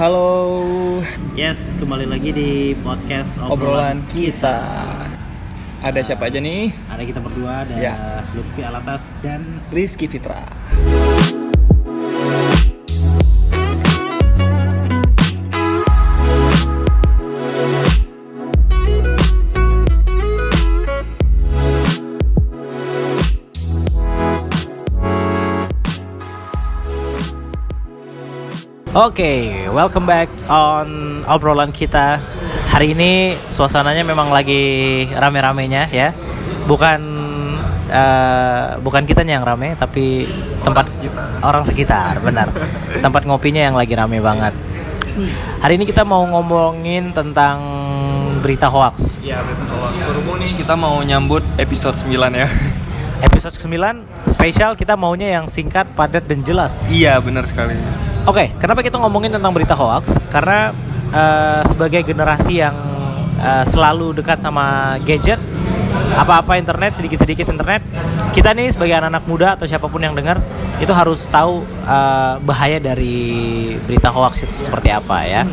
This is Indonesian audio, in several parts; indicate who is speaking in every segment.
Speaker 1: Halo,
Speaker 2: Yes, kembali lagi di podcast
Speaker 1: obrolan kita. Ada siapa aja nih?
Speaker 2: Ada kita berdua, ada
Speaker 1: Ya.
Speaker 2: Lutfi Alatas dan
Speaker 1: Rizky Fitra.
Speaker 2: Oke, welcome back on obrolan kita. Hari ini suasananya memang lagi rame-ramenya ya. Bukan eh, bukan kitanya yang rame, tapi tempat orang sekitar, benar. tempat ngopinya yang lagi rame banget. Hari ini kita mau ngomongin tentang berita hoax.
Speaker 1: Ya, berhubung nih kita mau nyambut episode 9 ya.
Speaker 2: Episode 9 spesial kita maunya yang singkat, padat dan jelas.
Speaker 1: iya, benar sekali.
Speaker 2: Oke, kenapa kita ngomongin tentang berita hoax? Karena eh, sebagai generasi yang eh, selalu dekat sama gadget, apa-apa internet, sedikit-sedikit internet, kita nih sebagai anak-anak muda atau siapa pun yang dengar itu harus tahu eh, bahaya dari berita hoax itu seperti apa ya.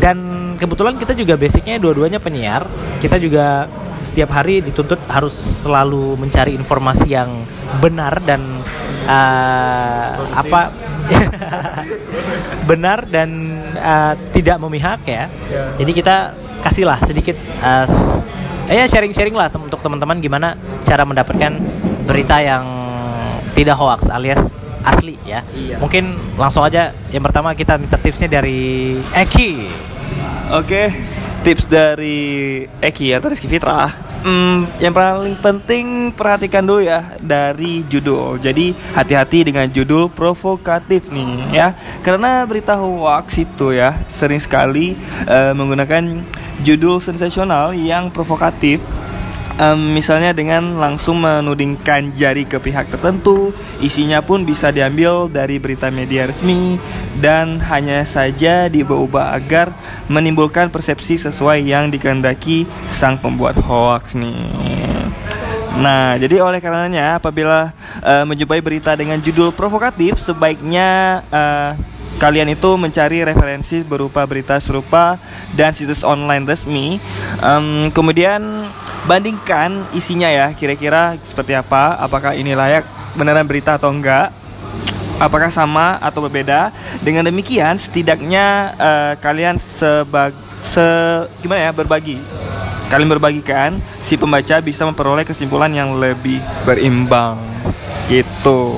Speaker 2: Dan kebetulan kita juga basicnya dua-duanya penyiar, kita juga setiap hari dituntut harus selalu mencari informasi yang benar dan eh, apa benar dan uh, tidak memihak ya. Jadi kita kasihlah sedikit uh, ya sharing-sharing lah untuk teman-teman gimana cara mendapatkan berita yang tidak hoax alias asli ya.
Speaker 1: Iya.
Speaker 2: Mungkin langsung aja yang pertama kita minta tipsnya dari Eki.
Speaker 1: Oke, tips dari Eki atau Rizky Fitra. Hmm, yang paling penting perhatikan dulu ya dari judul. Jadi hati-hati dengan judul provokatif nih ya. Karena berita hoax itu ya sering sekali eh, menggunakan judul sensasional yang provokatif. Em, misalnya dengan langsung menudingkan jari ke pihak tertentu, isinya pun bisa diambil dari berita media resmi dan hanya saja diubah-ubah agar menimbulkan persepsi sesuai yang dikehendaki sang pembuat hoax nih. Nah, jadi oleh karenanya apabila eh, menjumpai berita dengan judul provokatif, sebaiknya eh, kalian itu mencari referensi berupa berita serupa dan situs online resmi. Em, kemudian bandingkan isinya ya, kira-kira seperti apa, apakah ini layak beneran berita atau enggak. Apakah sama atau berbeda? Dengan demikian, setidaknya eh, kalian sebag se gimana ya berbagi kalian berbagikan si pembaca bisa memperoleh kesimpulan yang lebih berimbang gitu.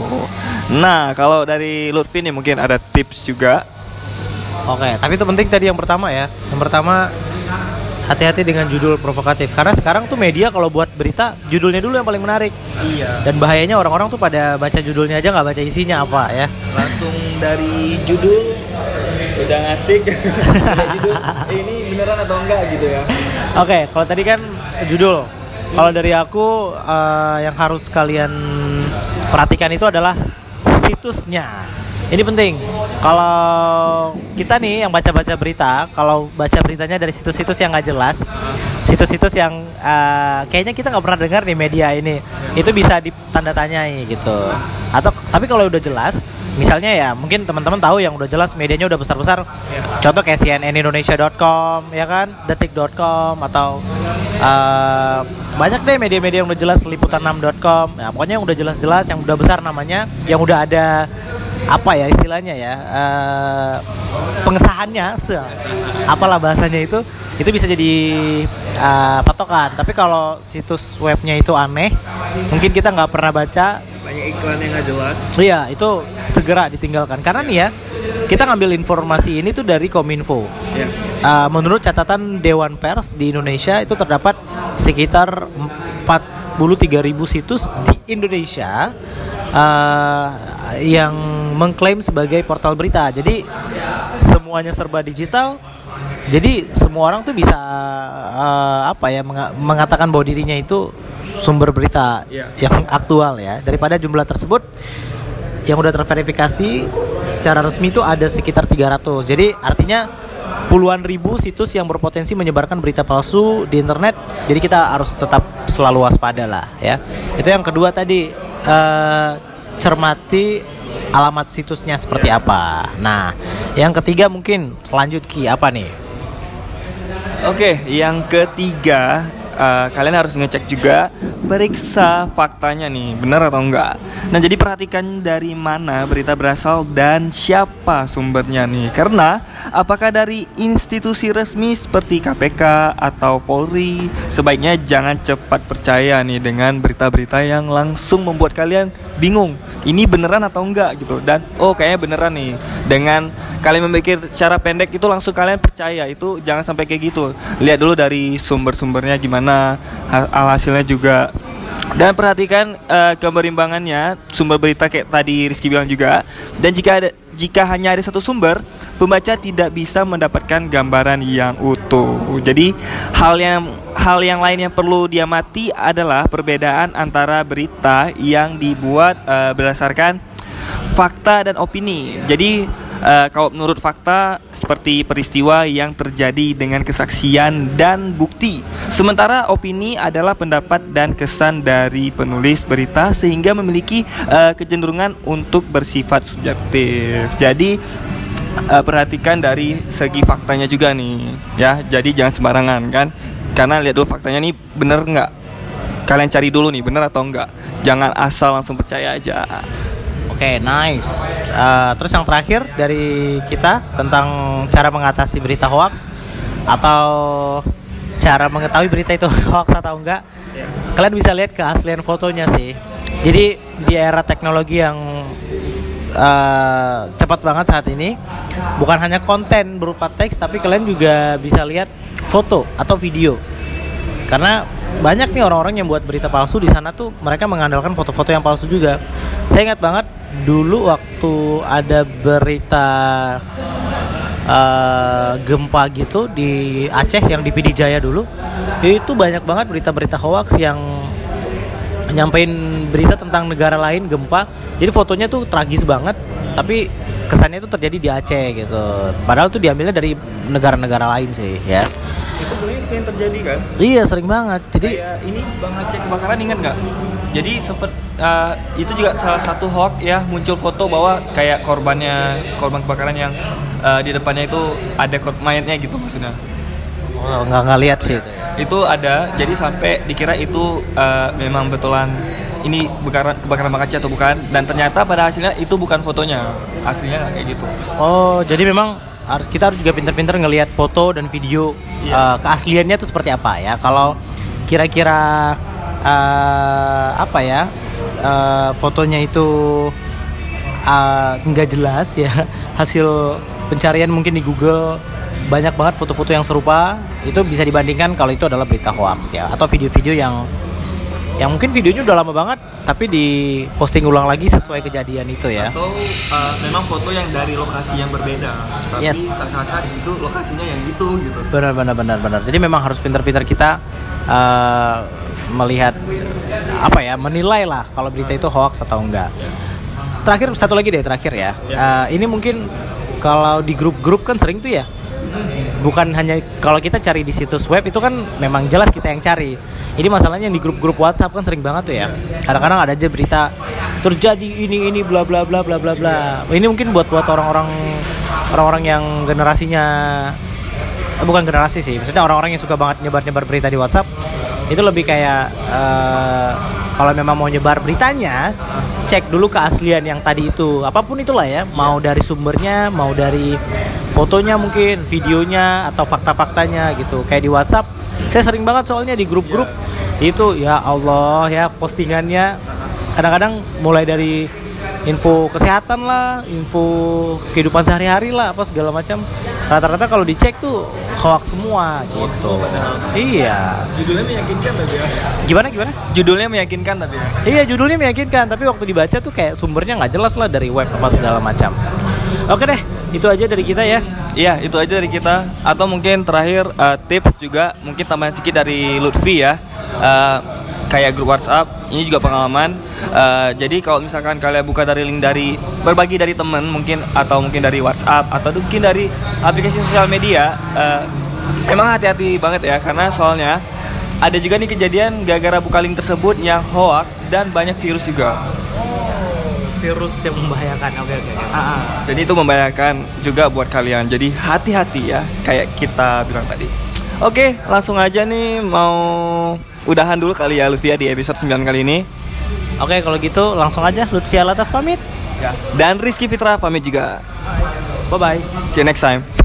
Speaker 1: Nah, kalau dari Lutfi nih mungkin ada tips juga.
Speaker 2: Oke, tapi itu penting tadi yang pertama ya. Yang pertama hati-hati dengan judul provokatif karena sekarang tuh media kalau buat berita judulnya dulu yang paling menarik.
Speaker 1: Iya.
Speaker 2: Dan bahayanya orang-orang tuh pada baca judulnya aja nggak baca isinya apa ya.
Speaker 1: Langsung dari judul udah ngasih judul eh, ini beneran atau enggak gitu ya.
Speaker 2: Oke, kalau tadi kan judul. Kalau dari aku eh, yang harus kalian perhatikan itu adalah situsnya. Ini penting. Kalau kita nih yang baca-baca berita, kalau baca beritanya dari situs-situs yang nggak jelas, situs-situs yang eh, kayaknya kita nggak pernah dengar di media ini, itu bisa ditanda tanyai gitu. Atau tapi kalau udah jelas, misalnya ya mungkin teman-teman tahu yang udah jelas medianya udah besar-besar. Contoh kayak cnnindonesia.com ya kan, detik.com atau eh, banyak deh media-media yang udah jelas liputan6.com. Ya, pokoknya yang udah jelas-jelas, yang udah besar namanya, yang udah ada apa ya istilahnya ya eh, pengesahannya se apalah bahasanya itu itu bisa jadi eh, patokan tapi kalau situs webnya itu aneh mungkin kita nggak pernah baca
Speaker 1: Banyak iklan yang nggak jelas.
Speaker 2: Iya, itu segera ditinggalkan. Karena nih ya, kita ngambil informasi ini tuh dari Kominfo.
Speaker 1: Ya.
Speaker 2: Uh, menurut catatan Dewan Pers di Indonesia itu terdapat sekitar 43.000 situs di Indonesia uh, yang mengklaim sebagai portal berita. Jadi semuanya serba digital. Jadi semua orang tuh bisa uh, apa ya menga- mengatakan bahwa dirinya itu sumber berita
Speaker 1: Iya.
Speaker 2: yang aktual ya. Daripada jumlah tersebut yang udah terverifikasi secara resmi itu ada sekitar 300. Jadi artinya puluhan ribu situs yang berpotensi menyebarkan berita palsu di internet. Jadi kita harus tetap selalu waspada lah ya. Itu yang kedua tadi eh, cermati alamat situsnya seperti apa. Nah, yang ketiga mungkin lanjut Ki apa nih?
Speaker 1: Oke, yang ketiga uh, kalian harus ngecek juga periksa faktanya nih benar atau enggak. Nah jadi perhatikan dari mana berita berasal dan siapa sumbernya nih. Karena apakah dari institusi resmi seperti KPK atau Polri sebaiknya jangan cepat percaya nih dengan berita-berita yang langsung membuat kalian bingung ini beneran atau enggak gitu dan oh kayaknya beneran nih dengan kalian memikir secara pendek itu langsung kalian percaya. Itu jangan sampai kayak gitu. Lihat dulu dari sumber-sumbernya gimana hasilnya juga. Dan perhatikan uh, keberimbangannya sumber berita kayak tadi Rizky bilang juga. Dan jika ada jika hanya ada satu sumber pembaca tidak bisa mendapatkan gambaran yang utuh. Jadi hal yang hal yang lain yang perlu diamati adalah perbedaan antara berita yang dibuat uh, berdasarkan fakta dan opini. Jadi uh, kalau menurut fakta seperti peristiwa yang terjadi dengan kesaksian dan bukti. Sementara opini adalah pendapat dan kesan dari penulis berita sehingga memiliki uh, kecenderungan untuk bersifat subjektif. Jadi uh, perhatikan dari segi faktanya juga nih, ya. Jadi jangan sembarangan kan, karena lihat dulu faktanya nih bener nggak. Kalian cari dulu nih bener atau enggak. Jangan asal langsung percaya aja.
Speaker 2: Oke, okay, nice. Uh, terus yang terakhir dari kita tentang cara mengatasi berita hoax atau cara mengetahui berita itu hoax atau enggak. Yeah. Kalian bisa lihat keaslian fotonya sih. Jadi di era teknologi yang uh, cepat banget saat ini, bukan hanya konten berupa teks, tapi kalian juga bisa lihat foto atau video. Karena banyak nih orang-orang yang buat berita palsu di sana tuh mereka mengandalkan foto-foto yang palsu juga. Saya ingat banget dulu waktu ada berita uh, gempa gitu di Aceh yang di Pidijaya dulu itu banyak banget berita-berita hoax yang nyampein berita tentang negara lain gempa. Jadi fotonya tuh tragis banget tapi kesannya itu terjadi di Aceh gitu. Padahal tuh diambilnya dari negara-negara lain sih ya
Speaker 1: itu dulu yang terjadi kan?
Speaker 2: Iya sering banget. Jadi
Speaker 1: Kayak ini bang Aceh kebakaran ingat nggak? Jadi sempet uh, itu juga salah satu hoax ya muncul foto bahwa kayak korbannya korban kebakaran yang uh, di depannya itu ada mayatnya gitu maksudnya.
Speaker 2: Oh, nggak nggak lihat sih itu
Speaker 1: itu ada jadi sampai dikira itu uh, memang betulan ini kebakaran kebakaran Bang Aceh atau bukan dan ternyata pada hasilnya itu bukan fotonya. Aslinya kayak gitu.
Speaker 2: Oh jadi memang harus kita harus juga pinter-pinter ngelihat foto dan video yeah. uh, keasliannya itu seperti apa ya. Kalau kira-kira uh, apa ya uh, fotonya itu nggak uh, jelas ya. Hasil pencarian mungkin di Google banyak banget foto-foto yang serupa. Itu bisa dibandingkan kalau itu adalah berita hoax ya atau video-video yang yang mungkin videonya udah lama banget tapi di posting ulang lagi sesuai kejadian itu ya.
Speaker 1: Atau uh, memang foto yang dari lokasi yang berbeda. Tapi yes. seakan-akan itu lokasinya yang itu gitu.
Speaker 2: Benar benar benar benar. Jadi memang harus pintar-pintar kita uh, melihat apa ya menilai lah kalau berita itu hoax atau enggak. Terakhir satu lagi deh terakhir ya, ya. Uh, ini mungkin kalau di grup-grup kan sering tuh ya bukan hanya kalau kita cari di situs web itu kan memang jelas kita yang cari. Ini masalahnya di grup-grup WhatsApp kan sering banget tuh ya. Kadang-kadang ada aja berita terjadi ini ini bla bla bla bla bla bla. Ini mungkin buat buat orang-orang orang-orang yang generasinya eh, bukan generasi sih, maksudnya orang-orang yang suka banget nyebar-nyebar berita di WhatsApp itu lebih kayak uh, kalau memang mau nyebar beritanya cek dulu keaslian yang tadi itu apa pun itulah ya mau dari sumbernya mau dari fotonya mungkin videonya atau fakta-faktanya gitu. Kayak di WhatsApp saya sering banget soalnya di grup-grup itu ya Allah ya postingannya. Kadang-kadang mulai dari info kesehatan lah info kehidupan sehari-hari lah apa segala macam. Rata-rata kalau dicek tuh hoax semua gitu. Iya.
Speaker 1: Judulnya meyakinkan tapi ya?
Speaker 2: Gimana gimana?
Speaker 1: Judulnya meyakinkan tapi ya?
Speaker 2: Iya judulnya meyakinkan tapi waktu dibaca tuh kayak sumbernya nggak jelas lah dari web apa segala macam oke deh itu aja dari kita ya.
Speaker 1: Iya itu aja dari kita. Atau mungkin terakhir uh, tips juga mungkin tambahan sedikit dari Lutfi ya. Uh, kayak grup WhatsApp ini juga pengalaman. Uh, jadi kalau misalkan kalian buka dari link dari berbagi dari temen mungkin atau mungkin dari WhatsApp atau mungkin dari aplikasi sosial media uh, emang hati-hati banget ya karena soalnya ada juga nih kejadian gara-gara buka link tersebut yang hoax dan banyak virus juga
Speaker 2: virus yang membahayakan. Oke oke. oke.
Speaker 1: Ah, ah. dan itu membahayakan juga buat kalian. Jadi hati-hati ya, kayak kita bilang tadi. Oke, langsung aja nih mau udahan dulu kali ya Lutfia di episode 9 kali ini.
Speaker 2: Oke kalau gitu langsung aja Lutfi Alatas pamit.
Speaker 1: Dan Rizky Fitra pamit juga.
Speaker 2: Bye bye.
Speaker 1: See you next time.